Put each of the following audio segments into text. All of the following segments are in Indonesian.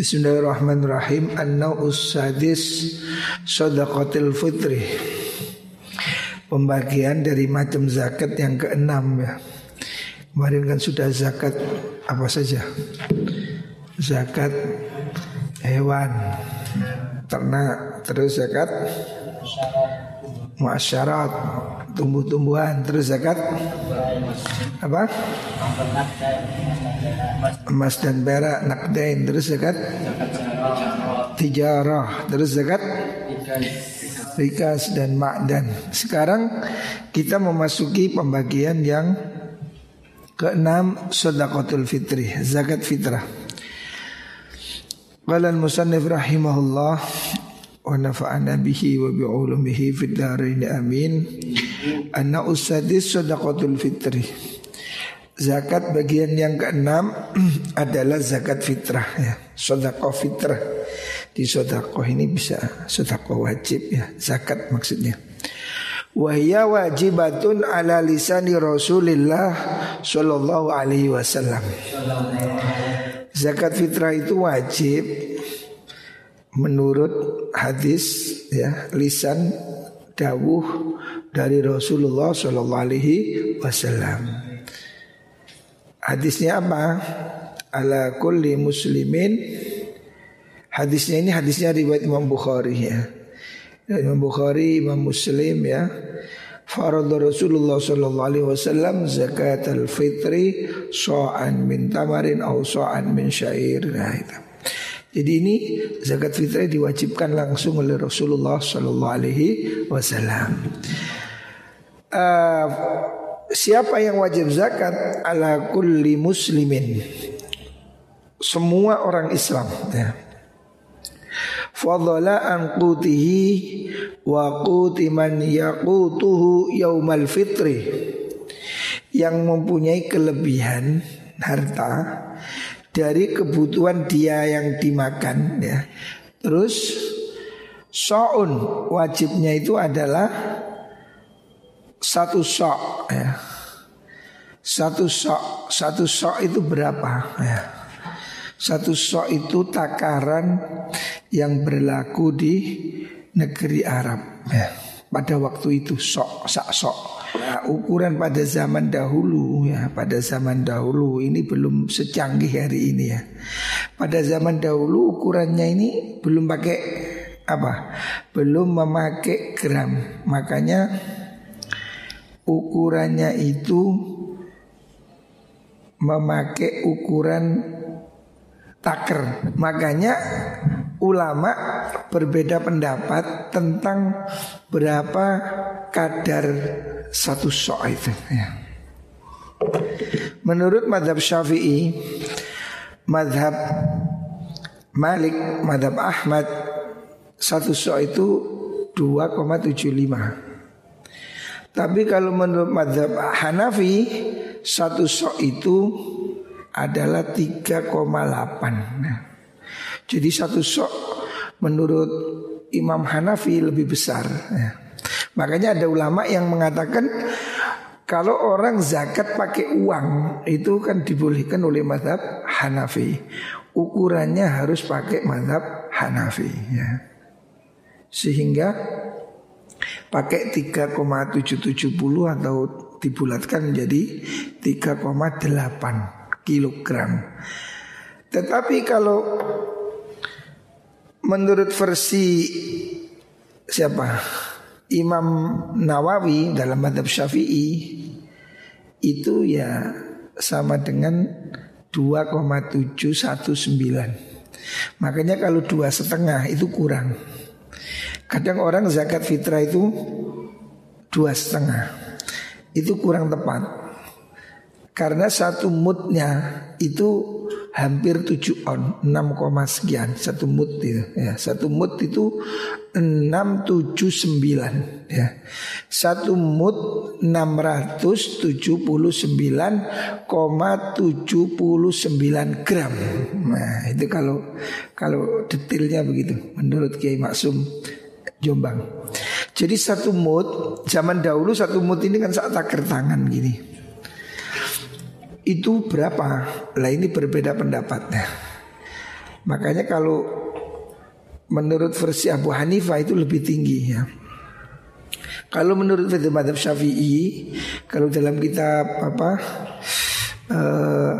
Bismillahirrahmanirrahim. An-Nau'us sadis Sadaqatil fitri. Pembagian dari macam zakat yang keenam ya. Kemarin kan sudah zakat apa saja? Zakat hewan Ternak Terus zakat Masyarakat Tumbuh-tumbuhan Terus zakat Apa? emas dan perak nakdain terus zakat? Tijarah terus zakat? Rikas dan ma'dan. Sekarang kita memasuki pembagian yang keenam sedekatul fitri zakat fitrah. Qala al-musannif rahimahullah wa nafa'ana bihi wa bi'ulumihi fid dharain amin anna usadis sedekatul fitri Zakat bagian yang keenam adalah zakat fitrah ya. Sodakoh fitrah. Di sodakoh ini bisa sodakoh wajib ya. Zakat maksudnya. Wahya wajibatun ala lisani Rasulillah Sallallahu alaihi wasallam. Zakat fitrah itu wajib Menurut hadis ya Lisan dawuh dari Rasulullah Sallallahu alaihi wasallam Hadisnya apa? Ala kulli muslimin Hadisnya ini hadisnya riwayat Imam Bukhari ya Imam Bukhari, Imam Muslim ya Farad Rasulullah sallallahu alaihi wasallam zakat al-fitri so'an min tamarin atau so'an min syair. Nah, itu. Jadi ini zakat fitri diwajibkan langsung oleh Rasulullah sallallahu alaihi wasallam. Uh, Siapa yang wajib zakat ala kulli muslimin Semua orang Islam ya. Fadhala an qutihi wa quti man yaqutuhu yaumal fitri Yang mempunyai kelebihan harta dari kebutuhan dia yang dimakan ya. Terus so'un wajibnya itu adalah satu sok ya. Satu sok, satu sok itu berapa ya? Satu sok itu takaran yang berlaku di negeri Arab ya. Pada waktu itu sok, sak sok. Nah, ukuran pada zaman dahulu ya, pada zaman dahulu ini belum secanggih hari ini ya. Pada zaman dahulu ukurannya ini belum pakai apa? Belum memakai gram. Makanya ukurannya itu memakai ukuran taker. Makanya ulama berbeda pendapat tentang berapa kadar satu sok itu. Ya. Menurut madhab syafi'i, madhab Malik, madhab Ahmad, satu sok itu 2,75 tapi kalau menurut madhab Hanafi Satu sok itu adalah 3,8 nah, Jadi satu sok menurut Imam Hanafi lebih besar ya. Makanya ada ulama yang mengatakan kalau orang zakat pakai uang itu kan dibolehkan oleh madhab Hanafi. Ukurannya harus pakai madhab Hanafi ya. Sehingga pakai 3,770 atau dibulatkan menjadi 3,8 kilogram. Tetapi kalau menurut versi siapa? Imam Nawawi dalam madhab syafi'i itu ya sama dengan 2,719 Makanya kalau dua setengah itu kurang. Kadang orang zakat fitrah itu dua setengah, itu kurang tepat. Karena satu mutnya itu hampir tujuh on, enam koma sekian satu mut itu ya satu mut itu enam tujuh sembilan ya satu puluh sembilan gram nah itu kalau kalau detailnya begitu menurut Kiai Maksum Jombang. Jadi satu mood zaman dahulu satu mood ini kan saat takir tangan gini. Itu berapa? Lah ini berbeda pendapatnya. Makanya kalau menurut versi Abu Hanifah itu lebih tinggi ya. Kalau menurut versi madhab Syafi'i, kalau dalam kitab apa uh,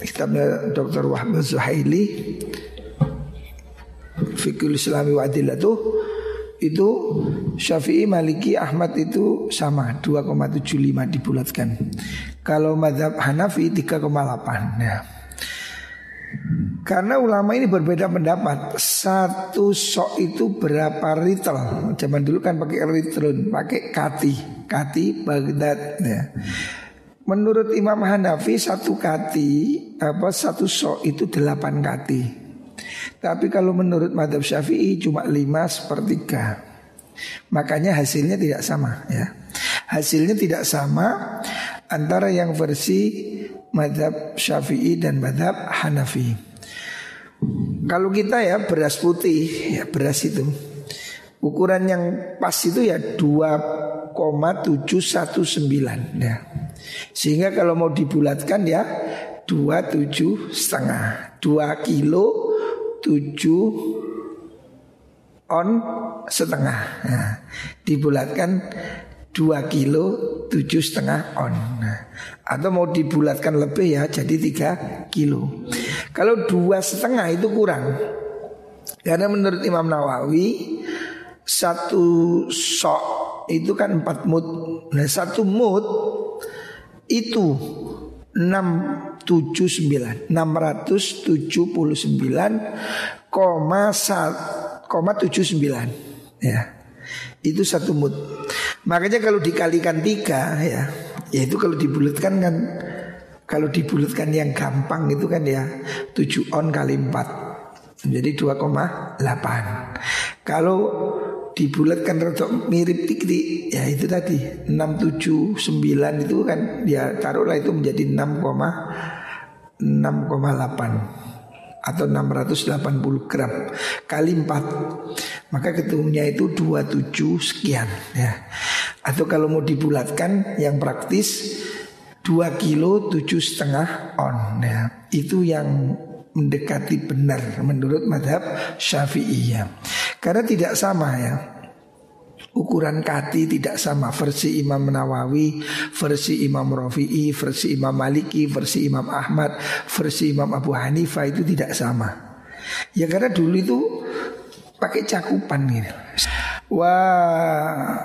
kitabnya Dr. Wahab Zuhaili Fikul Islami wa tuh itu Syafi'i, Maliki, Ahmad itu sama 2,75 dibulatkan. Kalau madhab Hanafi 3,8 ya. Karena ulama ini berbeda pendapat. Satu sok itu berapa ritel? Zaman dulu kan pakai ritrun, pakai kati, kati Baghdad. Ya. Menurut Imam Hanafi satu kati apa satu sok itu delapan kati. Tapi kalau menurut Madhab Syafi'i cuma lima sepertiga. Makanya hasilnya tidak sama ya. Hasilnya tidak sama antara yang versi Madhab Syafi'i dan Madhab Hanafi. Kalau kita ya beras putih ya beras itu ukuran yang pas itu ya 2,719 ya. Sehingga kalau mau dibulatkan ya 27 setengah 2 kilo 7 on setengah. Nah, Dibulatkan 2 kilo tujuh setengah on. Nah, Atau mau dibulatkan lebih ya jadi 3 kilo. Kalau dua setengah itu kurang. Karena menurut Imam Nawawi Satu sok itu kan empat mut. Nah satu mut itu 679 679 679,79 ya. Itu satu mut. Makanya kalau dikalikan tiga ya, ya itu kalau dibulatkan kan kalau dibulatkan yang gampang itu kan ya 7 on kali 4 Jadi 2,8 Kalau dibulatkan rada mirip dikit ya itu tadi 679 itu kan ya taruhlah itu menjadi 6,6,8 atau 680 gram kali 4 maka ketemunya itu 27 sekian ya. Atau kalau mau dibulatkan yang praktis 2 kilo 7 setengah on ya. Itu yang mendekati benar menurut madhab syafi'iyah karena tidak sama ya Ukuran kati tidak sama. Versi Imam Nawawi Versi Imam Rafi'i Versi Imam Maliki Versi Imam Ahmad Versi Imam Abu Hanifah itu tidak sama. Ya karena dulu itu Pakai cakupan gitu. Wah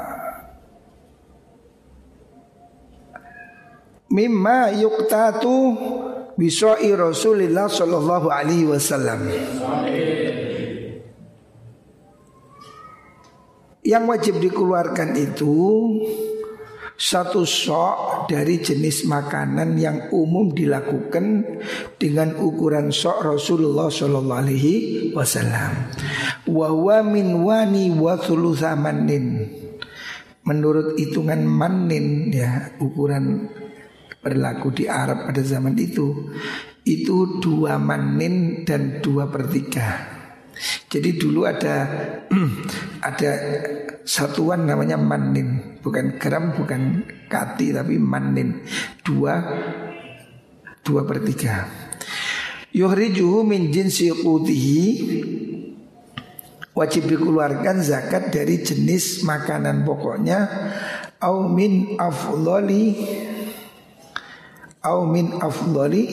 Mimma yuktatu Biswa'i Rasulullah Sallallahu Alaihi Wasallam Yang wajib dikeluarkan itu satu sok dari jenis makanan yang umum dilakukan dengan ukuran sok Rasulullah Shallallahu Alaihi Wasallam. Wahwa min wani wa manin. Menurut hitungan manin ya ukuran berlaku di Arab pada zaman itu itu dua manin dan dua per tiga. Jadi dulu ada ada satuan namanya manin, bukan gram, bukan kati, tapi manin dua dua per tiga. Yuhrijuhu min jinsi qutihi. Wajib dikeluarkan zakat dari jenis makanan pokoknya. Au min afdoli Au min afdoli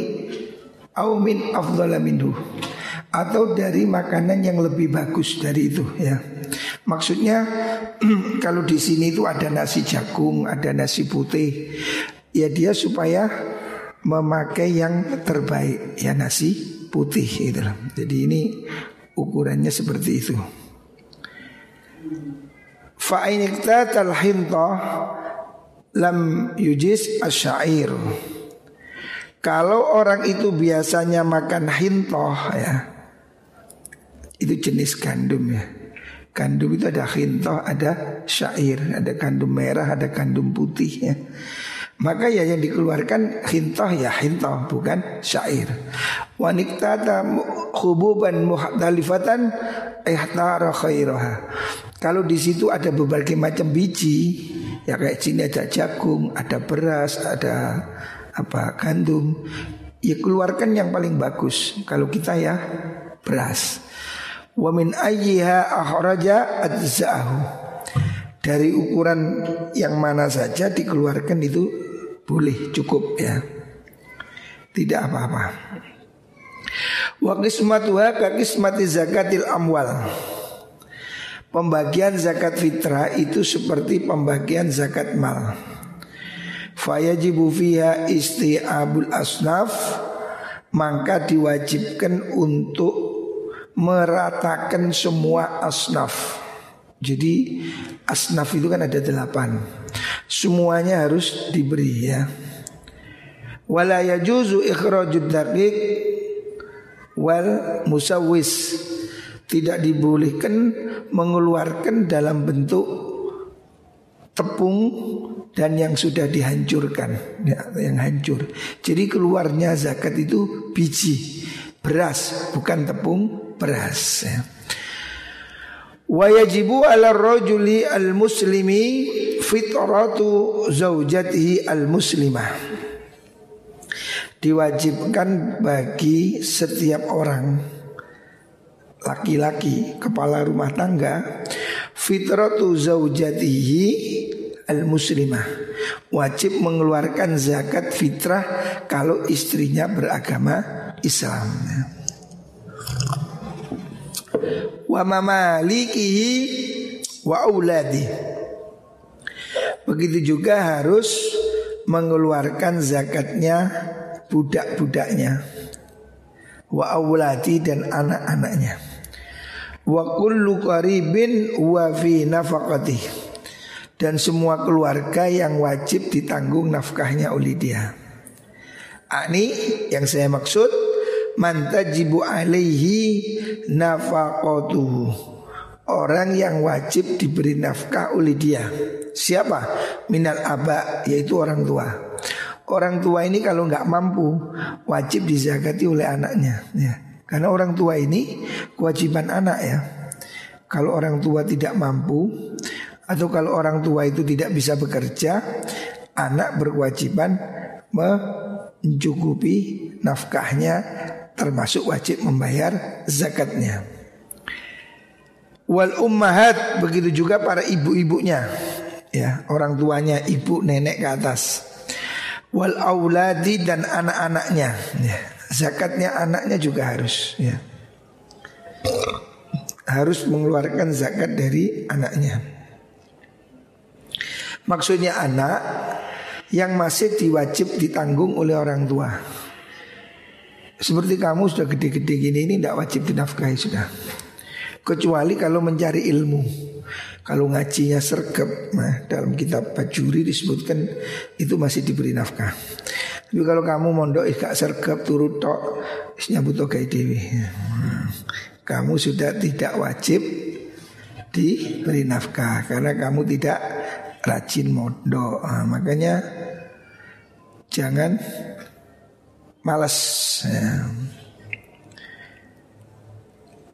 Au min afdala minhu. Atau dari makanan yang lebih bagus dari itu ya. Maksudnya kalau di sini itu ada nasi jagung, ada nasi putih, ya dia supaya memakai yang terbaik ya nasi putih gitu Jadi ini ukurannya seperti itu. Fa'ainikta talhinta lam yujis asyair. Kalau orang itu biasanya makan hintoh ya itu jenis gandum ya. Gandum itu ada khintoh, ada syair, ada gandum merah, ada gandum putih ya. Maka ya yang dikeluarkan khintoh ya khintoh bukan syair. Waniktata khububan muhdalifatan ihtara khairaha. Kalau di situ ada berbagai macam biji, ya kayak sini ada jagung, ada beras, ada apa gandum, ya keluarkan yang paling bagus. Kalau kita ya beras. Wa min ayyiha adza'ahu. Dari ukuran yang mana saja dikeluarkan itu boleh cukup ya. Tidak apa-apa. Wa qismatuha ka qismati zakatil amwal. Pembagian zakat fitrah itu seperti pembagian zakat mal. Fayajibu fiha isti'abul asnaf maka diwajibkan untuk meratakan semua asnaf. Jadi asnaf itu kan ada delapan. Semuanya harus diberi ya. Wala yajuzu ikhrajud wal musawwis. Tidak dibolehkan mengeluarkan dalam bentuk tepung dan yang sudah dihancurkan, ya, yang hancur. Jadi keluarnya zakat itu biji beras, bukan tepung beras. Ya. Wa yajibu ala rajuli al muslimi fitratu zaujatihi al muslimah. Diwajibkan bagi setiap orang laki-laki kepala rumah tangga fitratu zaujatihi al muslimah wajib mengeluarkan zakat fitrah kalau istrinya beragama Islam. Wa mamalikihi wa auladi. Begitu juga harus mengeluarkan zakatnya budak-budaknya wa auladi dan anak-anaknya. Wa kullu qaribin wa fi nafaqati. Dan semua keluarga yang wajib ditanggung nafkahnya oleh dia. Ani yang saya maksud mantajibu alaihi nafaqatuhu. Orang yang wajib diberi nafkah oleh dia. Siapa? Minal aba yaitu orang tua. Orang tua ini kalau nggak mampu wajib dizakati oleh anaknya. Ya. Karena orang tua ini kewajiban anak ya. Kalau orang tua tidak mampu atau kalau orang tua itu tidak bisa bekerja, anak berkewajiban mencukupi nafkahnya termasuk wajib membayar zakatnya. Wal ummahat begitu juga para ibu-ibunya ya, orang tuanya ibu nenek ke atas. Wal auladi dan anak-anaknya ya. Zakatnya anaknya juga harus ya. Harus mengeluarkan zakat dari anaknya. Maksudnya anak yang masih diwajib ditanggung oleh orang tua. Seperti kamu sudah gede-gede gini ini tidak wajib dinafkahi sudah. Kecuali kalau mencari ilmu. Kalau ngajinya sergap, nah dalam kitab Bajuri disebutkan itu masih diberi nafkah. Tapi kalau kamu mondok gak sergap turut tok, nyambut togai dewi. Kamu sudah tidak wajib diberi nafkah karena kamu tidak rajin mondok. Nah, makanya jangan malas. Ya.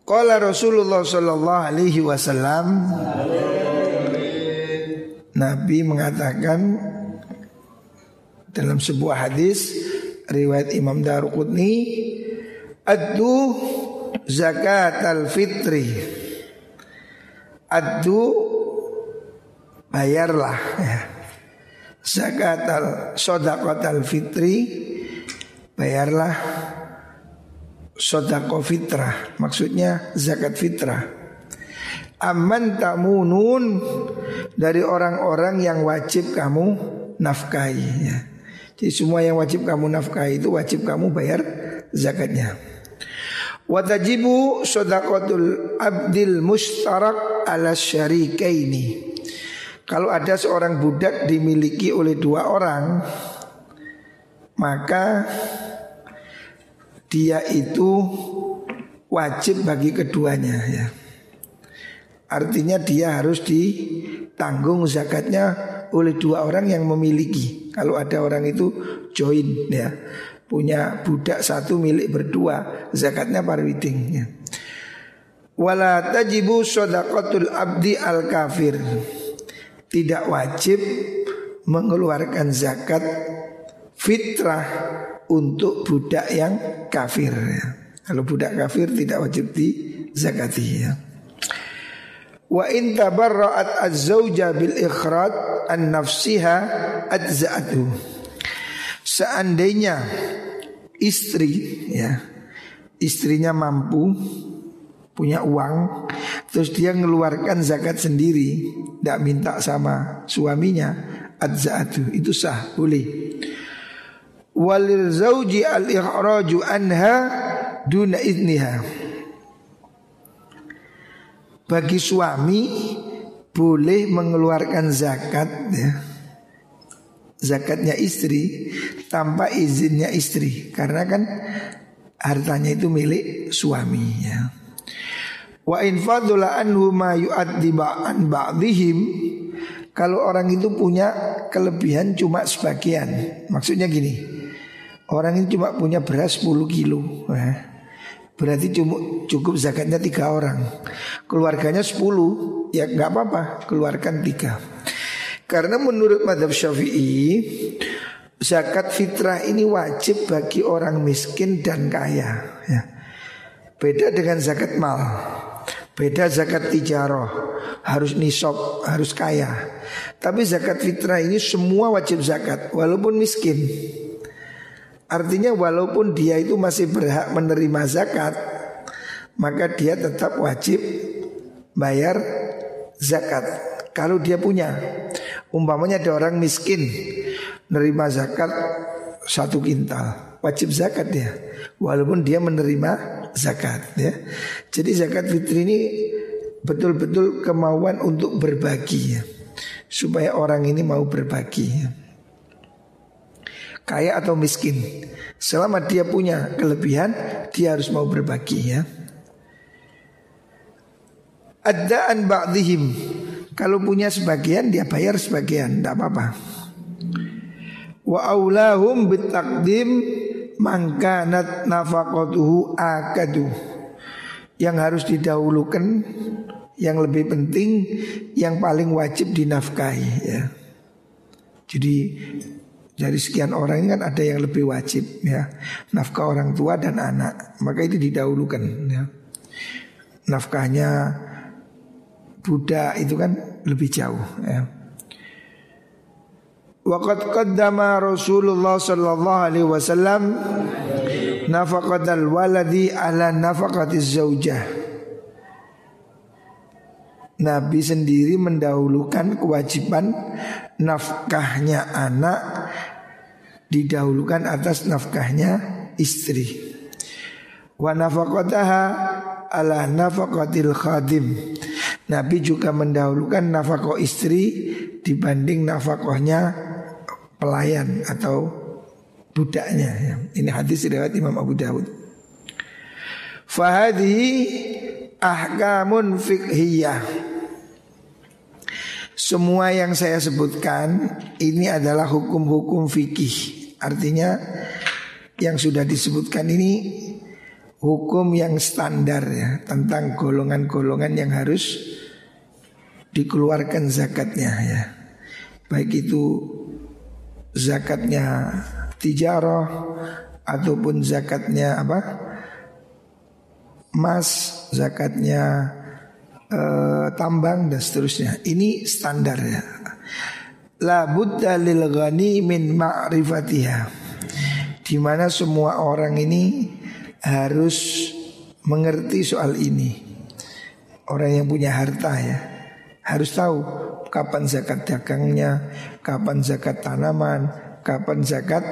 Qala Rasulullah sallallahu alaihi wasallam Nabi mengatakan dalam sebuah hadis riwayat Imam Daruqutni addu zakat al-fitri addu bayarlah ya. zakat al sodakot al fitri bayarlah sodako fitrah maksudnya zakat fitrah aman tamunun dari orang-orang yang wajib kamu nafkahi ya. Jadi semua yang wajib kamu nafkahi itu wajib kamu bayar zakatnya. Watajibu sodakotul abdil mustarak ala syarikaini. Kalau ada seorang budak dimiliki oleh dua orang, maka dia itu wajib bagi keduanya ya. Artinya dia harus ditanggung zakatnya oleh dua orang yang memiliki. Kalau ada orang itu join ya, punya budak satu milik berdua, zakatnya parwiting ya. Wala tajibu abdi al kafir. Tidak wajib mengeluarkan zakat fitrah untuk budak yang kafir ya. Kalau budak kafir tidak wajib di zakati ya. Wa in tabarra'at az-zawja bil ikhraj an nafsiha adza'atu. Seandainya istri ya, istrinya mampu punya uang terus dia mengeluarkan zakat sendiri tidak minta sama suaminya adza'atu itu sah boleh walil zauji al ikhraju anha duna idniha bagi suami boleh mengeluarkan zakat ya. Zakatnya istri tanpa izinnya istri karena kan hartanya itu milik suami ya. Wa in fadula anhu ma yu'addi ba'an ba'dihim kalau orang itu punya kelebihan cuma sebagian. Maksudnya gini. Orang ini cuma punya beras 10 kilo. Ya. Berarti cuma cukup zakatnya tiga orang Keluarganya sepuluh Ya nggak apa-apa Keluarkan tiga Karena menurut madhab syafi'i Zakat fitrah ini wajib bagi orang miskin dan kaya ya. Beda dengan zakat mal Beda zakat tijaroh Harus nisab, harus kaya. Tapi zakat fitrah ini semua wajib zakat Walaupun miskin. Artinya walaupun dia itu masih berhak menerima zakat Maka dia tetap wajib bayar zakat. Kalau dia punya Umpamanya ada orang miskin Nerima zakat satu kintal Wajib zakat dia Walaupun dia menerima zakat ya. Jadi zakat fitri ini betul-betul kemauan untuk berbagi ya. Supaya orang ini mau berbagi ya kaya atau miskin. Selama dia punya kelebihan, dia harus mau berbagi ya. Adaan ba'dihim. Kalau punya sebagian dia bayar sebagian, tidak apa-apa. Wa aulahum bitaqdim mangkanat nafaqatuhu akadu. Yang harus didahulukan yang lebih penting yang paling wajib dinafkahi ya. Jadi dari sekian orang ini kan ada yang lebih wajib ya Nafkah orang tua dan anak Maka itu didahulukan ya Nafkahnya Buddha itu kan lebih jauh ya Waqad qaddama Rasulullah sallallahu alaihi wasallam nafaqatal waladi ala nafaqatiz zaujah. Nabi sendiri mendahulukan kewajiban nafkahnya anak didahulukan atas nafkahnya istri. Wa nafaqataha ala nafaqatil khadim. Nabi juga mendahulukan nafkah istri dibanding nafkahnya pelayan atau budaknya. Ini hadis riwayat Imam Abu Dawud. Fahadi ahkamun fiqhiyah. Semua yang saya sebutkan ini adalah hukum-hukum fikih. Artinya yang sudah disebutkan ini hukum yang standar ya tentang golongan-golongan yang harus dikeluarkan zakatnya ya. Baik itu zakatnya tijarah ataupun zakatnya apa? emas, zakatnya uh, tambang dan seterusnya. Ini standar ya. La budda lil ghani min ma'rifatiha. Di mana semua orang ini harus mengerti soal ini. Orang yang punya harta ya harus tahu kapan zakat dagangnya, kapan zakat tanaman, kapan zakat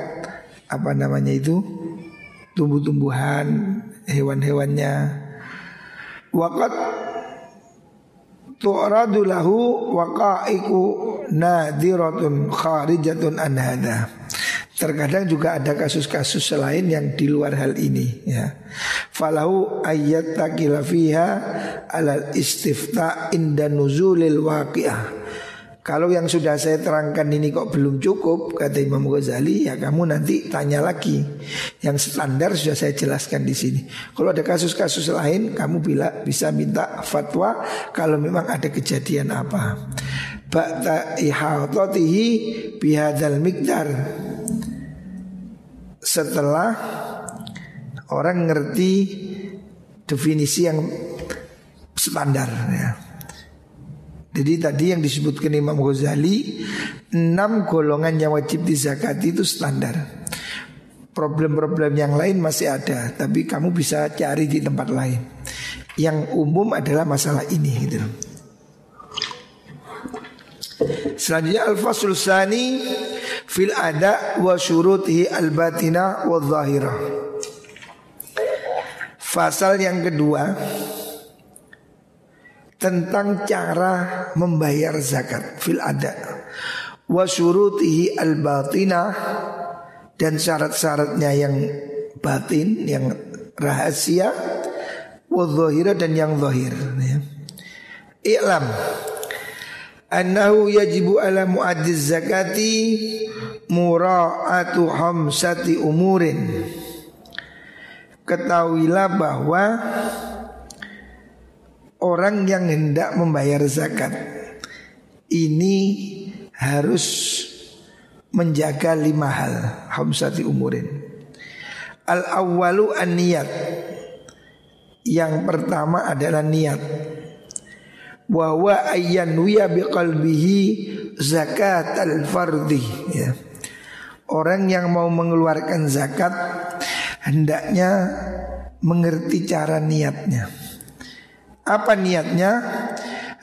apa namanya itu tumbuh-tumbuhan, hewan-hewannya. Wakat tu'radu lahu waqa'iku nadiratun kharijatun an. Terkadang juga ada kasus-kasus selain yang di luar hal ini ya. Falahu ayat takila fiha alal istifta inda nuzulil waqi'ah. Kalau yang sudah saya terangkan ini kok belum cukup kata Imam Ghazali ya kamu nanti tanya lagi. Yang standar sudah saya jelaskan di sini. Kalau ada kasus-kasus lain kamu bila bisa minta fatwa kalau memang ada kejadian apa. Ba'ta ihatatihi bihadzal mikdar. Setelah Orang ngerti definisi yang standar ya. Jadi tadi yang disebutkan Imam Ghazali Enam golongan yang wajib dizakati itu standar. Problem-problem yang lain masih ada Tapi kamu bisa cari di tempat lain. Yang umum adalah masalah ini gitu Selanjutnya Al-Fasul Sani Fil ada wa syurutihi al-batina wa zahira Fasal yang kedua tentang cara membayar zakat fil ada wa syurutihi al batinah dan syarat-syaratnya yang batin yang rahasia wa dan yang zahir ya. I'lam annahu yajibu ala muaddiz zakati mura'atu hamsati umurin Ketahuilah bahwa orang yang hendak membayar zakat ini harus menjaga lima hal hamsati umurin. Al awalu an niat. Yang pertama adalah niat. Wa wa ayyanwiya biqalbihi zakat al fardhi ya. Orang yang mau mengeluarkan zakat hendaknya mengerti cara niatnya. Apa niatnya?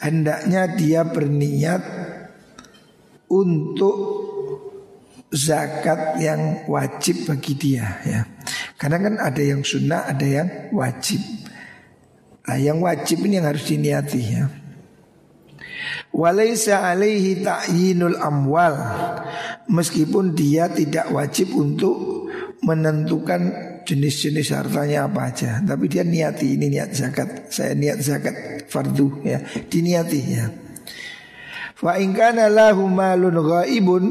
Hendaknya dia berniat untuk zakat yang wajib bagi dia ya. Karena kan ada yang sunnah, ada yang wajib. Nah, yang wajib ini yang harus diniati ya. Walaysa alaihi ta'yinul amwal Meskipun dia tidak wajib untuk menentukan jenis-jenis hartanya apa aja. Tapi dia niati ini niat zakat. Saya niat zakat fardu ya. Diniati ya. Wa ingkana lahu malun ghaibun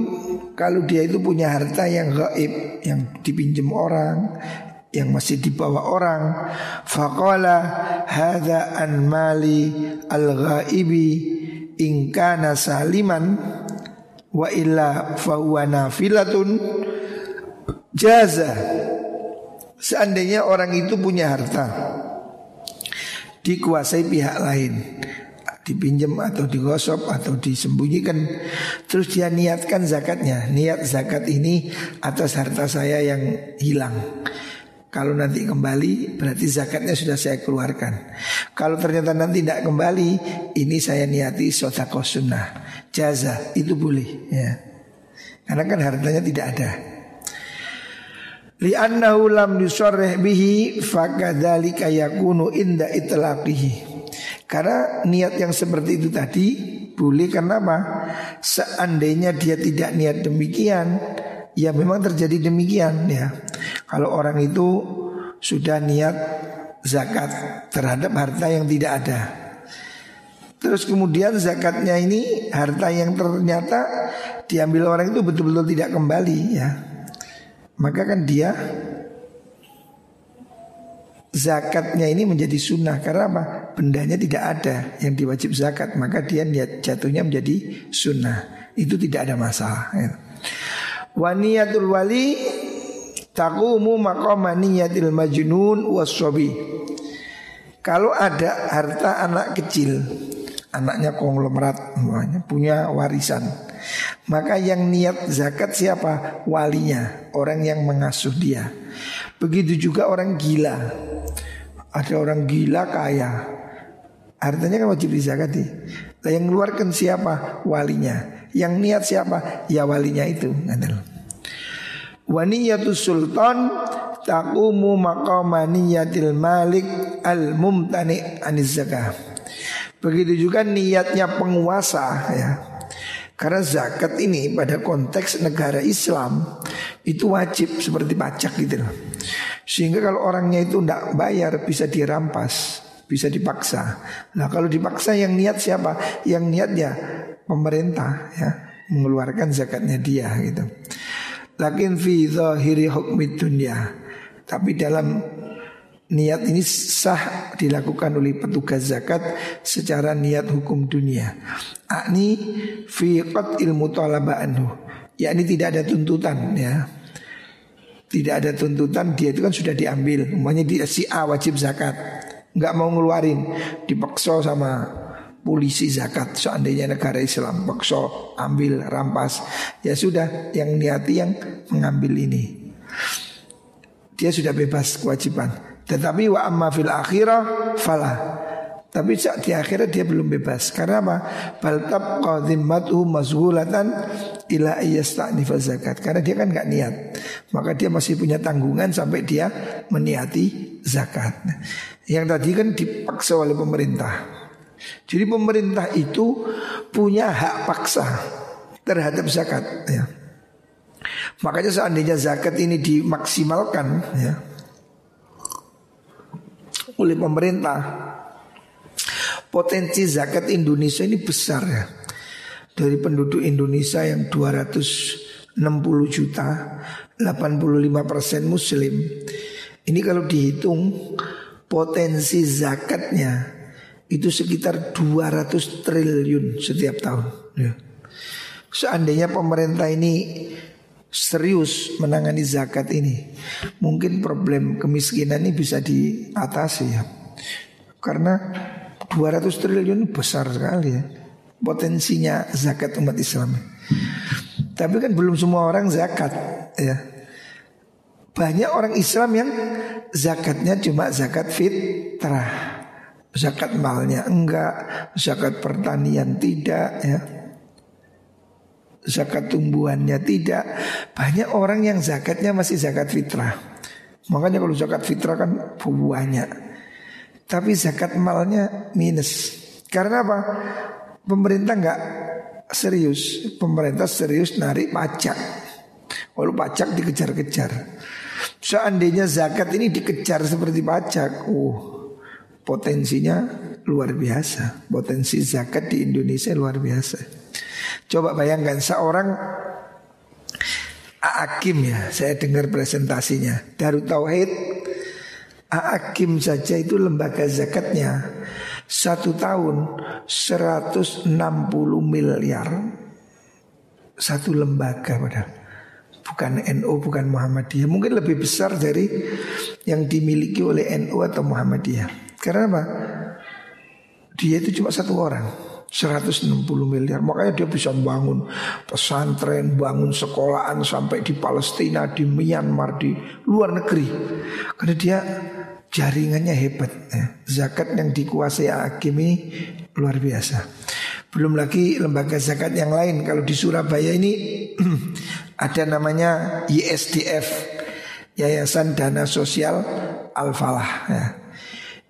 Kalau dia itu punya harta yang gaib Yang dipinjam orang Yang masih dibawa orang Faqala Hada an mali al-ghaibi Ingkana saliman Wa illa fahuwa nafilatun Jaza Seandainya orang itu punya harta Dikuasai pihak lain Dipinjam atau digosok atau disembunyikan Terus dia niatkan zakatnya Niat zakat ini atas harta saya yang hilang. Kalau nanti kembali berarti zakatnya sudah saya keluarkan. Kalau ternyata nanti tidak kembali Ini saya niati sotako sunnah. Jaza itu boleh ya. Karena kan hartanya tidak ada Li'annahu lam yusarrih bihi fakadzalika yakunu inda itlaqihi. Karena niat yang seperti itu tadi boleh karena apa? Seandainya dia tidak niat demikian, ya memang terjadi demikian ya. Kalau orang itu sudah niat zakat terhadap harta yang tidak ada. Terus kemudian zakatnya ini harta yang ternyata diambil orang itu betul-betul tidak kembali ya maka kan dia zakatnya ini menjadi sunnah karena apa? Bendanya tidak ada yang diwajib zakat, maka dia jatuhnya menjadi sunnah. Itu tidak ada masalah. Ya. Waniyatul wali takumu maqama niyatil majnun waswabi. Kalau ada harta anak kecil, anaknya konglomerat, punya warisan. Maka yang niat zakat siapa? Walinya, orang yang mengasuh dia. Begitu juga orang gila. Ada orang gila kaya. Hartanya kan wajib dizakati. Nah, yang mengeluarkan siapa? Walinya. Yang niat siapa? Ya walinya itu. Waniyatu sultan taqumu maqama niyatil malik al mumtani aniz zakah. Begitu juga niatnya penguasa ya. Karena zakat ini pada konteks negara Islam itu wajib seperti pajak gitu loh. Sehingga kalau orangnya itu tidak bayar bisa dirampas, bisa dipaksa. Nah kalau dipaksa yang niat siapa? Yang niatnya pemerintah ya mengeluarkan zakatnya dia gitu. Lakin fi zahiri hukmi dunia. Tapi dalam Niat ini sah dilakukan oleh petugas zakat secara niat hukum dunia. Akni fi ilmu talaba anhu. Yakni tidak ada tuntutan ya. Tidak ada tuntutan dia itu kan sudah diambil. Umpamanya dia si A wajib zakat, nggak mau ngeluarin, dipaksa sama polisi zakat seandainya negara Islam paksa ambil rampas ya sudah yang niati yang mengambil ini dia sudah bebas kewajiban tetapi wa amma fil akhirah falah. Tapi di akhirat dia belum bebas. Karena apa? Bal tabqa dhimmatuhu mazhulatan ila iyasta'nifa zakat. Karena dia kan nggak niat. Maka dia masih punya tanggungan sampai dia meniati zakat. Yang tadi kan dipaksa oleh pemerintah. Jadi pemerintah itu punya hak paksa terhadap zakat ya. Makanya seandainya zakat ini dimaksimalkan ya oleh pemerintah Potensi zakat Indonesia ini besar ya. Dari penduduk Indonesia yang 260 juta, 85 persen muslim. Ini kalau dihitung potensi zakatnya itu sekitar 200 triliun setiap tahun. Ya. Seandainya pemerintah ini serius menangani zakat ini, mungkin problem kemiskinan ini bisa diatasi ya. Karena 200 triliun besar sekali ya Potensinya zakat umat Islam. Tapi kan belum semua orang zakat ya. Banyak orang Islam yang zakatnya cuma zakat fitrah Zakat malnya enggak Zakat pertanian tidak ya Zakat tumbuhannya tidak Banyak orang yang zakatnya masih zakat fitrah Makanya kalau zakat fitrah kan banyak tapi zakat malnya minus. Karena apa? Pemerintah nggak serius. Pemerintah serius narik pajak. Walau pajak dikejar-kejar. Seandainya zakat ini dikejar seperti pajak, uh, potensinya luar biasa. Potensi zakat di Indonesia luar biasa. Coba bayangkan seorang Akim ya, saya dengar presentasinya. Darut Tauhid Hakim saja itu lembaga zakatnya. Satu tahun 160 miliar. Satu lembaga padahal. Bukan NU bukan Muhammadiyah. Mungkin lebih besar dari yang dimiliki oleh NU atau Muhammadiyah. Karena apa? Dia itu cuma satu orang 160 miliar Makanya dia bisa bangun pesantren Bangun sekolahan sampai di Palestina Di Myanmar, di luar negeri Karena dia jaringannya hebat ya. Zakat yang dikuasai hakim ini luar biasa Belum lagi lembaga zakat yang lain Kalau di Surabaya ini Ada namanya ISDF Yayasan Dana Sosial Al-Falah ya.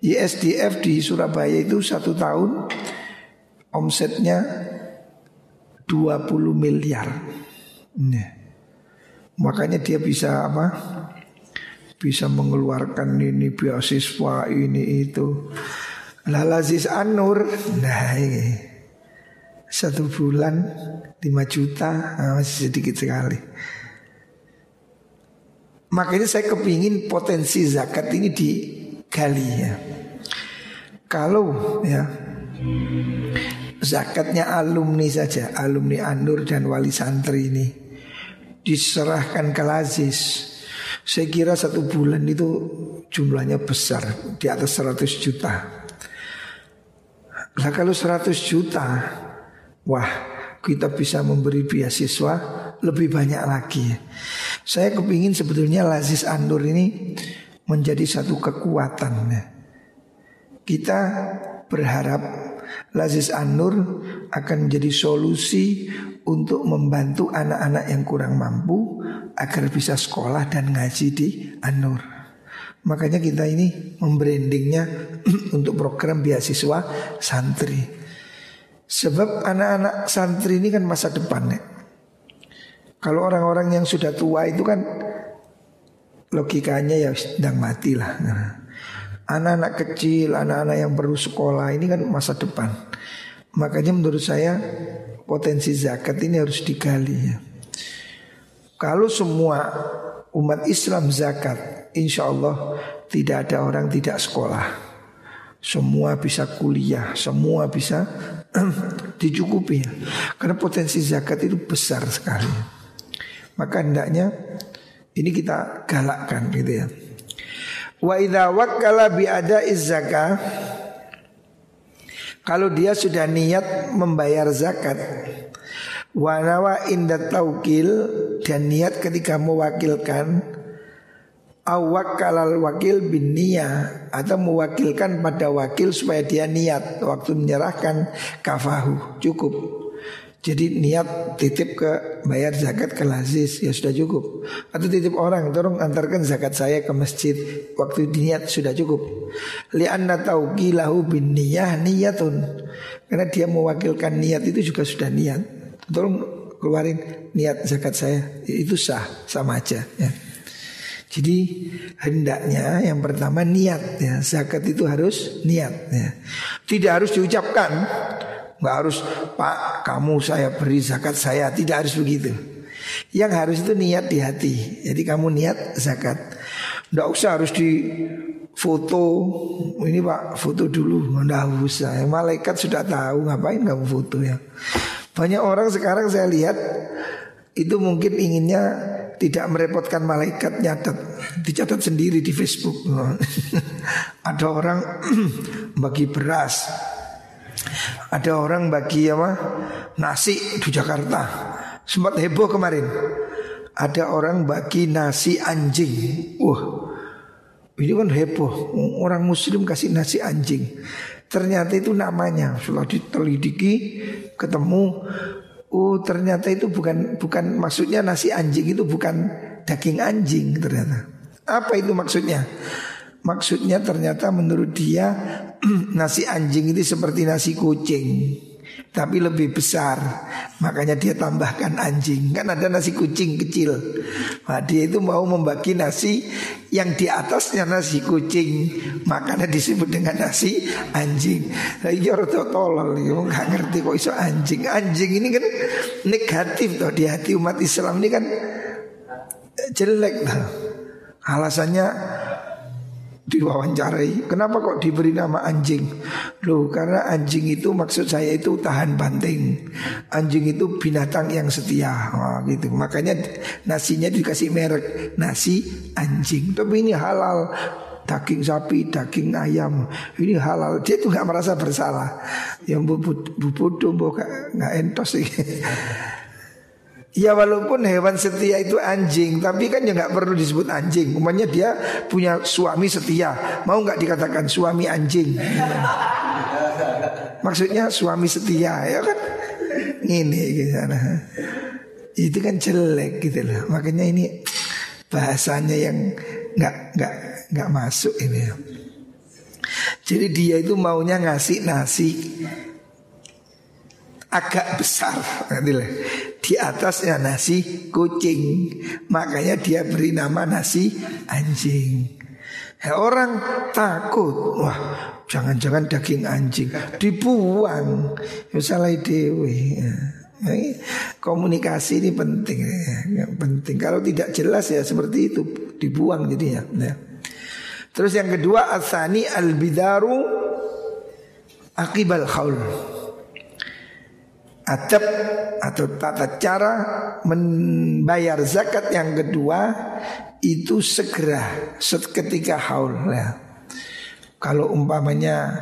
Di Surabaya itu satu tahun omsetnya 20 miliar. Nah, makanya dia bisa apa? Bisa mengeluarkan ini beasiswa ini itu. Lalazis Anur, nah ini satu bulan 5 juta nah, masih sedikit sekali. Makanya saya kepingin potensi zakat ini digali ya. Kalau ya zakatnya alumni saja, alumni Anur dan wali santri ini diserahkan ke Lazis. Saya kira satu bulan itu jumlahnya besar, di atas 100 juta. Lah kalau 100 juta, wah kita bisa memberi beasiswa lebih banyak lagi. Saya kepingin sebetulnya Lazis Anur ini menjadi satu kekuatan. Kita berharap Lazis An-Nur akan menjadi solusi untuk membantu anak-anak yang kurang mampu agar bisa sekolah dan ngaji di An-Nur. Makanya kita ini membrandingnya untuk program beasiswa santri. Sebab anak-anak santri ini kan masa depannya. Kalau orang-orang yang sudah tua itu kan logikanya ya sedang mati lah. Anak-anak kecil, anak-anak yang perlu sekolah ini kan masa depan. Makanya menurut saya potensi zakat ini harus digali ya. Kalau semua umat Islam zakat, insya Allah tidak ada orang tidak sekolah. Semua bisa kuliah, semua bisa dicukupi. Karena potensi zakat itu besar sekali. Maka hendaknya Ini kita galakkan gitu ya. Wa idza wakkala bi ada kalau dia sudah niat membayar zakat. Wanawa inda taukil Dan niat ketika mewakilkan. Awak kalal wakil bin niyah Atau mewakilkan pada wakil supaya dia niat Waktu menyerahkan kafahu Cukup jadi niat titip ke bayar zakat ke lazis ya sudah cukup. Atau titip orang tolong antarkan zakat saya ke masjid. Waktu niat sudah cukup. Lianna tauqilahu bin niyah niyatun. Karena dia mewakilkan niat itu juga sudah niat. Tolong keluarin niat zakat saya. Itu sah sama aja ya. Jadi hendaknya yang pertama niat ya. Zakat itu harus niat ya. Tidak harus diucapkan Nggak harus Pak kamu saya beri zakat saya. Tidak harus begitu. Yang harus itu niat di hati. Jadi kamu niat zakat. Nggak usah harus di foto Ini pak foto dulu. Nggak usah. Malaikat sudah tahu Ngapain kamu foto ya? Banyak orang sekarang saya lihat Itu mungkin inginnya tidak merepotkan malaikat nyatet. Dicatat sendiri di Facebook. Ada orang bagi beras ada orang bagi apa nasi di Jakarta. Sempat heboh kemarin. Ada orang bagi nasi anjing. Wah, ini kan heboh. Orang Muslim kasih nasi anjing. Ternyata itu namanya. Setelah ditelidiki, ketemu. Oh, ternyata itu bukan bukan maksudnya nasi anjing itu bukan daging anjing ternyata. Apa itu maksudnya? Maksudnya ternyata menurut dia nasi anjing itu seperti nasi kucing tapi lebih besar. Makanya dia tambahkan anjing. Kan ada nasi kucing kecil. Nah, dia itu mau membagi nasi yang di atasnya nasi kucing. Makanya disebut dengan nasi anjing. Nah rada tolol nggak ngerti kok iso anjing. Anjing ini kan negatif toh di hati umat Islam ini kan jelek lah alasannya diwawancarai. Kenapa kok diberi nama anjing? Loh karena anjing itu maksud saya itu tahan banting. Anjing itu binatang yang setia. Wah, gitu. Makanya nasinya dikasih merek Nasi anjing. Tapi ini halal. Daging sapi, daging ayam. Ini halal. Dia itu gak merasa bersalah. Yang bubut, bubut gak entos sih Ya walaupun hewan setia itu anjing Tapi kan ya nggak perlu disebut anjing. Umumnya dia punya suami setia. Mau nggak dikatakan suami anjing? Maksudnya suami setia ya kan? Ini gitu nah. Itu kan jelek gitu loh. Makanya ini bahasanya yang nggak nggak nggak masuk ini. Jadi dia itu maunya ngasih nasi agak besar. Di atasnya nasi kucing. Makanya dia beri nama nasi anjing. Ya, orang takut. Wah jangan-jangan daging anjing. Dibuang. Ya, salah dewi ya. komunikasi ini penting ya. penting. Kalau tidak jelas ya seperti itu dibuang jadinya ya. terus yang kedua asani al bidaru akibal khaul adab atau tata cara membayar zakat yang kedua itu segera seketika haul ya. Kalau umpamanya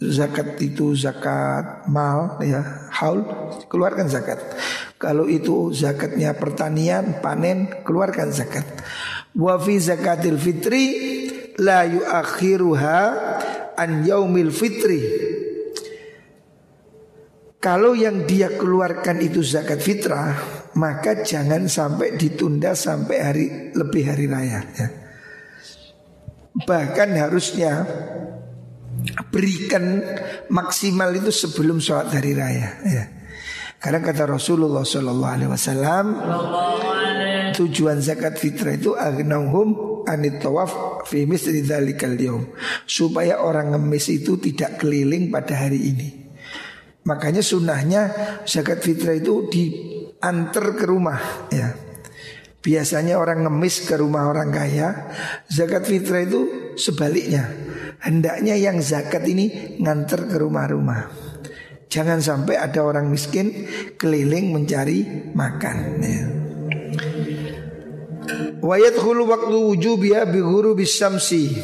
zakat itu zakat mal ya haul keluarkan zakat. Kalau itu zakatnya pertanian panen keluarkan zakat. Wa fi zakatil fitri la yuakhiruha an yaumil fitri kalau yang dia keluarkan itu zakat fitrah, maka jangan sampai ditunda sampai hari lebih hari raya. Ya. Bahkan harusnya berikan maksimal itu sebelum sholat hari raya. Ya. Karena kata Rasulullah Wasallam, tujuan zakat fitrah itu agnahum anit tawaf fi supaya orang ngemis itu tidak keliling pada hari ini. Makanya sunnahnya zakat fitrah itu diantar ke rumah ya. Biasanya orang ngemis ke rumah orang kaya Zakat fitrah itu sebaliknya Hendaknya yang zakat ini nganter ke rumah-rumah Jangan sampai ada orang miskin keliling mencari makan ya. Wayat hulu waktu wujubiha bi ghurubis syamsi.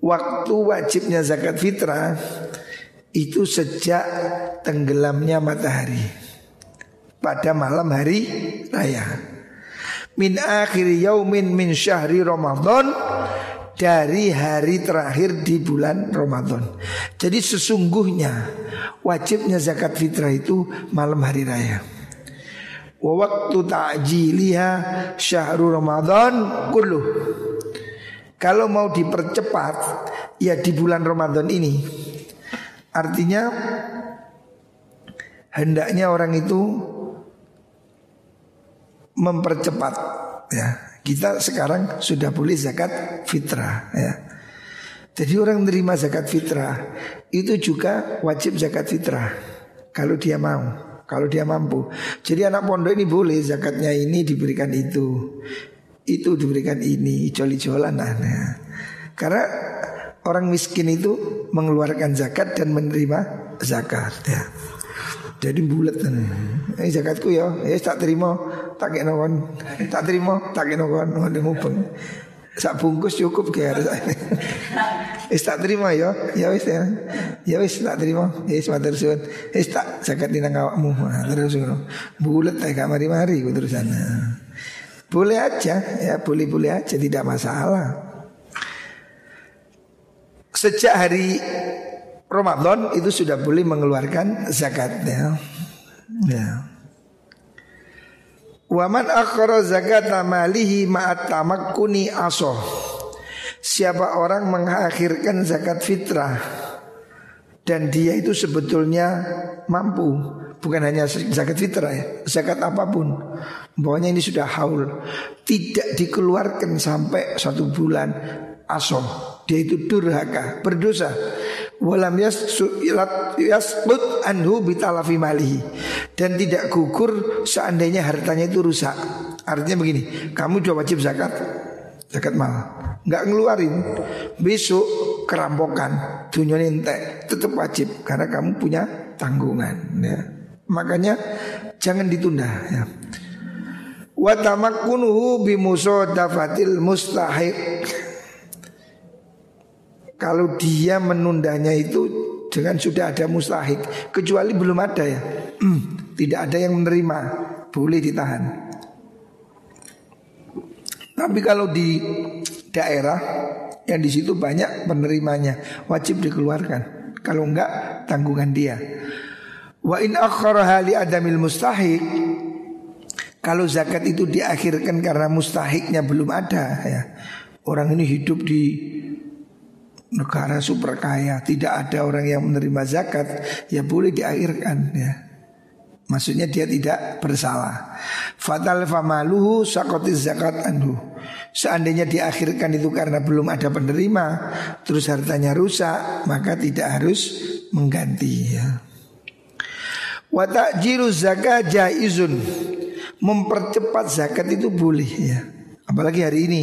Waktu wajibnya zakat fitrah itu sejak tenggelamnya matahari pada malam hari raya. Min akhir yaumin min syahri Ramadan dari hari terakhir di bulan Ramadan. Jadi sesungguhnya wajibnya zakat fitrah itu malam hari raya. Wa waktu ta'jiliha syahrul Ramadan kulluh. Kalau mau dipercepat ya di bulan Ramadan ini. Artinya hendaknya orang itu mempercepat ya. Kita sekarang sudah boleh zakat fitrah ya. Jadi orang menerima zakat fitrah itu juga wajib zakat fitrah kalau dia mau. Kalau dia mampu Jadi anak pondok ini boleh zakatnya ini diberikan itu Itu diberikan ini Joli-jolan nah. Karena orang miskin itu mengeluarkan zakat dan menerima zakat ya. Jadi bulat Ini zakatku ya, ya tak terima, tak kena kon, tak terima, tak kena kon, ada mupeng. Sak bungkus cukup kayak harus. Wis tak terima ya. Ya wis ya. Ya wis tak terima. Ya wis matur suwun. Wis tak zakat nang awakmu. Nah, terus ngono. Bulet ta gak mari-mari ku terusan. Boleh aja ya, boleh-boleh aja tidak masalah. Sejak hari Ramadan itu sudah boleh mengeluarkan zakat ya. Ya. Waman akhara zakat malihi ma'at tamakkuni asoh Siapa orang mengakhirkan zakat fitrah dan dia itu sebetulnya mampu bukan hanya zakat fitrah ya, zakat apa pun. Pokoknya ini sudah haul, tidak dikeluarkan sampai satu bulan asom. Dia itu durhaka, berdosa. Walam yasbut anhu bitalafi malihi. Dan tidak gugur seandainya hartanya itu rusak. Artinya begini, kamu sudah wajib zakat, zakat mal. Nggak ngeluarin besok kerampokan dunia entek tetap wajib karena kamu punya tanggungan ya. Makanya jangan ditunda ya. Wa tamakkunuhu bimusadafatil mustahiq kalau dia menundanya itu dengan sudah ada mustahik kecuali belum ada ya tidak ada yang menerima boleh ditahan tapi kalau di daerah yang di situ banyak penerimanya wajib dikeluarkan. Kalau enggak tanggungan dia. Wa in akharaha li adamil mustahik kalau zakat itu diakhirkan karena mustahiknya belum ada ya. Orang ini hidup di negara super kaya, tidak ada orang yang menerima zakat, ya boleh diakhirkan ya. Maksudnya dia tidak bersalah. Fatal famaluhu sakotis zakat anhu. Seandainya diakhirkan itu karena belum ada penerima, terus hartanya rusak, maka tidak harus mengganti ya. Wa ta'jilu zakat jaizun. Mempercepat zakat itu boleh ya. Apalagi hari ini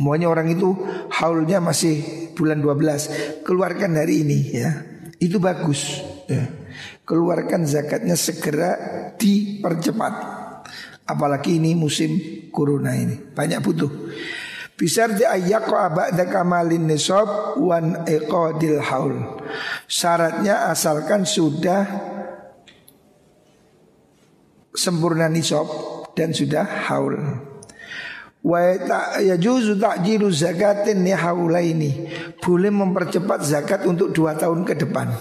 Semuanya orang itu haulnya masih bulan 12 Keluarkan hari ini ya Itu bagus ya keluarkan zakatnya segera dipercepat. Apalagi ini musim corona ini banyak butuh. Bisa di ayyaqqa ba'da kamalin nisab wan iqadil haul. Syaratnya asalkan sudah sempurna nisab dan sudah haul. Wa yajuzu ta'jilu zakatin ni haulaini. Boleh mempercepat zakat untuk dua tahun ke depan.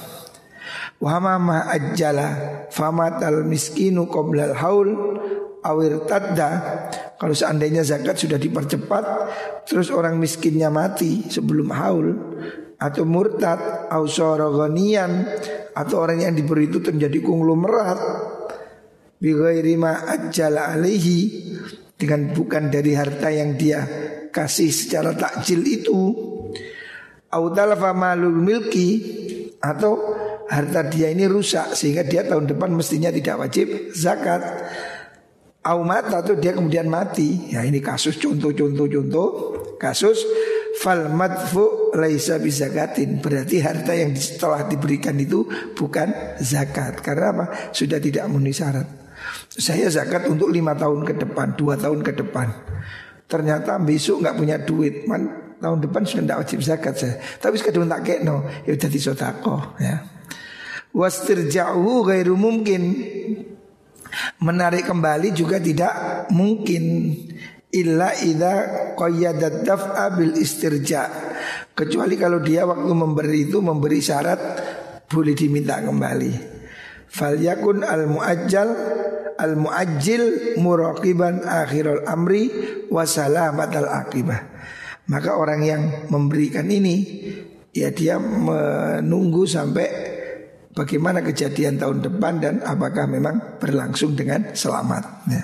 Wahama ajjala famatal miskinu qoblal haul awir tadda kalau seandainya zakat sudah dipercepat terus orang miskinnya mati sebelum haul atau murtad au atau orang yang diberi itu terjadi konglomerat bighairi ma ajjala alaihi dengan bukan dari harta yang dia kasih secara takjil itu au malul milki atau harta dia ini rusak sehingga dia tahun depan mestinya tidak wajib zakat. Aumat atau dia kemudian mati. Ya ini kasus contoh-contoh-contoh kasus fal madfu laisa bizakatin. Berarti harta yang setelah diberikan itu bukan zakat. Karena apa? Sudah tidak memenuhi syarat. Saya zakat untuk lima tahun ke depan, dua tahun ke depan. Ternyata besok nggak punya duit, man, tahun depan sudah tidak wajib zakat saya. Tapi sekarang tak keno, ya jadi sodako ya. Wastirja'u gairu mungkin Menarik kembali juga tidak mungkin Illa idha qayyadat daf'a bil istirja Kecuali kalau dia waktu memberi itu memberi syarat Boleh diminta kembali Falyakun al muajjal al muajjil muraqiban akhirul amri wasalamat al akibah maka orang yang memberikan ini ya dia menunggu sampai bagaimana kejadian tahun depan dan apakah memang berlangsung dengan selamat. Ya.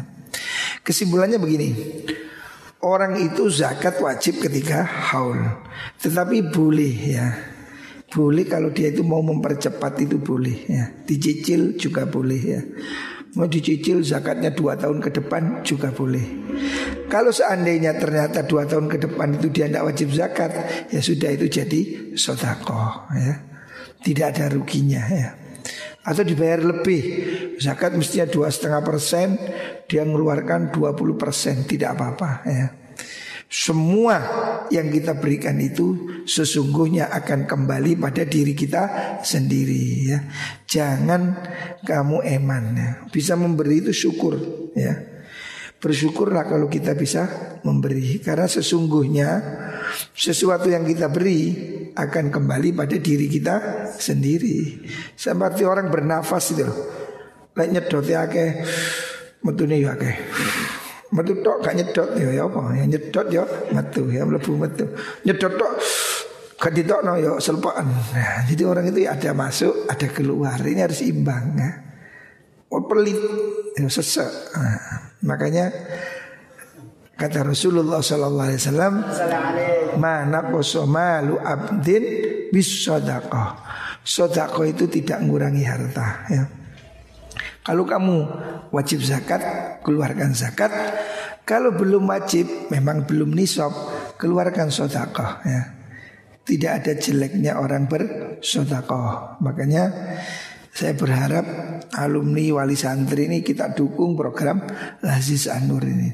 Kesimpulannya begini, orang itu zakat wajib ketika haul, tetapi boleh ya, boleh kalau dia itu mau mempercepat itu boleh ya, dicicil juga boleh ya. Mau dicicil zakatnya dua tahun ke depan juga boleh. Kalau seandainya ternyata dua tahun ke depan itu dia tidak wajib zakat Ya sudah itu jadi sodakoh ya. Tidak ada ruginya ya. Atau dibayar lebih Zakat mestinya dua setengah persen Dia mengeluarkan 20 persen Tidak apa-apa ya semua yang kita berikan itu sesungguhnya akan kembali pada diri kita sendiri ya. Jangan kamu eman ya. Bisa memberi itu syukur ya. Bersyukurlah kalau kita bisa memberi Karena sesungguhnya sesuatu yang kita beri akan kembali pada diri kita sendiri Seperti orang bernafas itu Lek nyedot ya ke Metune ke Metu tok gak nyedot. Ya ya apa? Ya nyedot ya metu ya mlebu metu. Nyedot tok gak no ya selpaan nah, Jadi orang itu ya ada masuk ada keluar. Ini harus imbang ya. Oh pelit. Ya sesek. Nah. Makanya kata Rasulullah sallallahu alaihi wasallam mana malu abdin bis. Sedekah itu tidak mengurangi harta ya. Kalau kamu wajib zakat, keluarkan zakat. Kalau belum wajib, memang belum nisab, keluarkan sedekah ya. Tidak ada jeleknya orang bersedekah. Makanya saya berharap alumni wali santri ini kita dukung program Lazis Anur ini.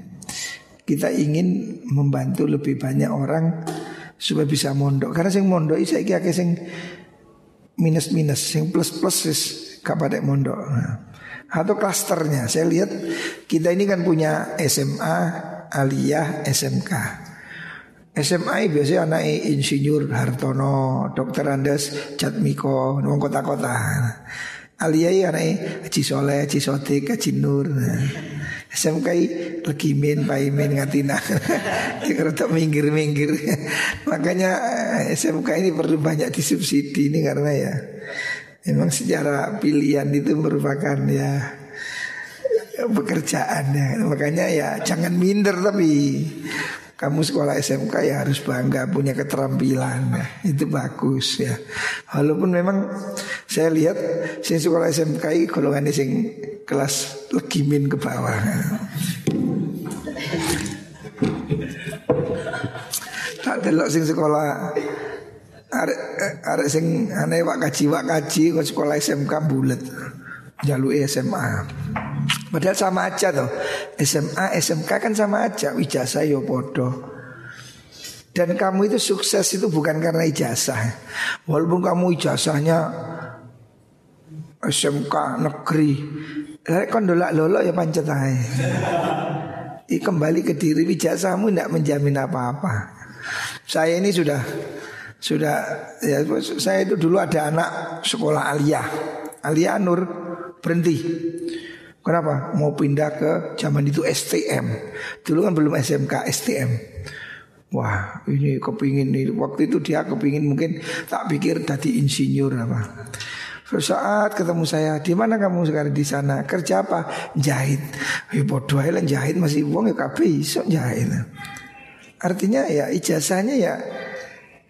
Kita ingin membantu lebih banyak orang supaya bisa mondok. Karena sing mondok saya kira sing minus minus, sing plus plus is kapan mondok. Nah. Atau klasternya, saya lihat kita ini kan punya SMA, aliyah, SMK. SMA biasanya anak insinyur Hartono, Dokter Andes, Jatmiko, nong kota-kota. Aliyah anak Haji Soleh, Haji Sotik, Haji Nur. SMK lagi main, paimin ngatina. Tak minggir-minggir. Makanya eh, SMK ini perlu banyak disubsidi ini karena ya memang secara pilihan itu merupakan ya pekerjaan ya. Makanya ya jangan minder tapi kamu sekolah SMK ya harus bangga punya keterampilan ya. itu bagus ya walaupun memang saya lihat sing sekolah SMK golongan sing kelas legimin ke bawah tak delok sing sekolah arek arek sing aneh wak kaji wak kaji kok sekolah SMK bulet. Jalur SMA Padahal sama aja tuh SMA, SMK kan sama aja. Ijazah yo podo Dan kamu itu sukses itu bukan karena ijazah. Walaupun kamu ijazahnya SMK negeri. Kan dolak lolo ya pancet aja Kembali ke diri ijazahmu tidak menjamin apa-apa. Saya ini sudah sudah ya saya itu dulu ada anak sekolah aliyah. Aliyah Nur berhenti. Kenapa? Mau pindah ke zaman itu STM. Dulu kan belum SMK, STM. Wah ini kepingin nih. Waktu itu dia kepingin mungkin tak pikir tadi insinyur apa. Suatu saat ketemu saya di mana kamu sekarang? Di sana. Kerja apa? Jahit. Ya bodoh jahit masih uang ya kabeh iso jahit artinya ya ijazahnya ya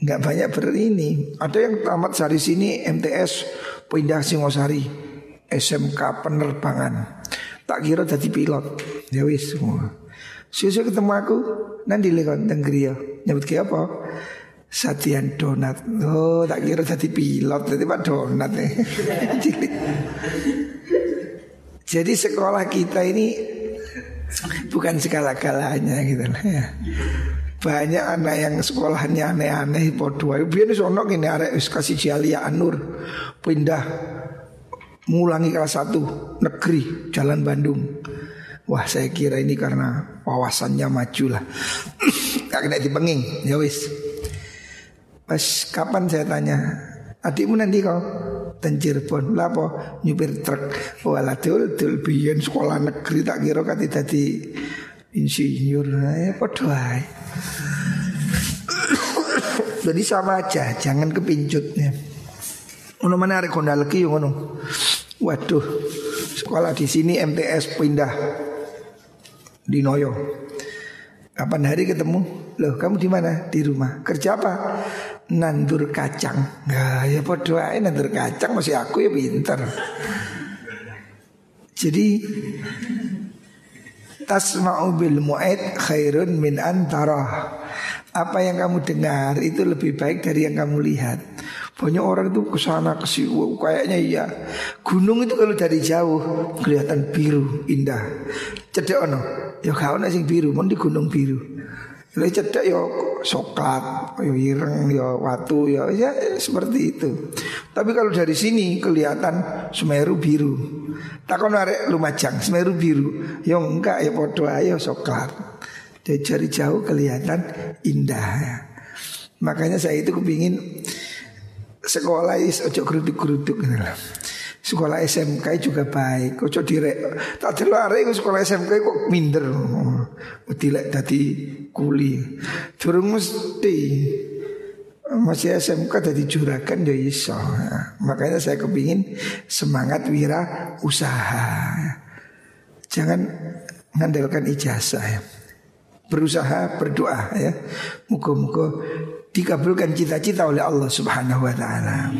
nggak banyak berini ada yang tamat sari sini MTS pindah Singosari SMK penerbangan Tak kira jadi pilot. Ya wis semua. Susu ketemu aku nanti lekon teng Nyebut ke apa? Satian donat. Oh, tak kira jadi pilot, jadi pak donat cilik. Jadi sekolah kita ini bukan segala-galanya gitu lah ya. Banyak anak yang sekolahnya aneh-aneh podo ae. Biyen sono kene arek wis kasih Jalia Anur pindah mulangi kelas satu negeri Jalan Bandung. Wah saya kira ini karena wawasannya maju lah Gak kena dipenging Ya wis. Pas kapan saya tanya Adikmu nanti kau dan Cirebon? Lapo nyupir truk. Walah dul dul biyen sekolah negeri tak kira kati tadi insinyur. Ya Jadi sama aja jangan kepincut ya. Ono mana kondal lagi ngono. Waduh, sekolah di sini MTS pindah di Noyo. Kapan hari ketemu? Loh, kamu di mana? Di rumah. Kerja apa? Nandur kacang. Nah, ya podo ae nandur kacang masih aku ya pinter. Jadi tasma'u bil mu'id khairun min antara. Apa yang kamu dengar itu lebih baik dari yang kamu lihat. Banyak orang itu ke sana ke sini kayaknya iya. Gunung itu kalau dari jauh kelihatan biru indah. Cedek ono, ya kau sing biru, mau di gunung biru. Lalu cedek ya soklat, ya ireng, ya watu, ya, ya seperti itu. Tapi kalau dari sini kelihatan Semeru biru. Takon arek Lumajang, Semeru biru. Ya enggak ya podo ayo soklat. Dari jauh kelihatan indah. Makanya saya itu kepingin sekolah is ojo geruduk-geruduk gitu. Sekolah SMK juga baik. Ojo direk. Tak delare sekolah SMK kok minder. Dilek dadi kuli. Durung mesti masih SMK jadi juragan ya iso. Makanya saya kepingin semangat wira usaha. Jangan ngandalkan ijazah ya. Berusaha berdoa ya. Muka-muka dikabulkan cita-cita oleh Allah Subhanahu wa taala.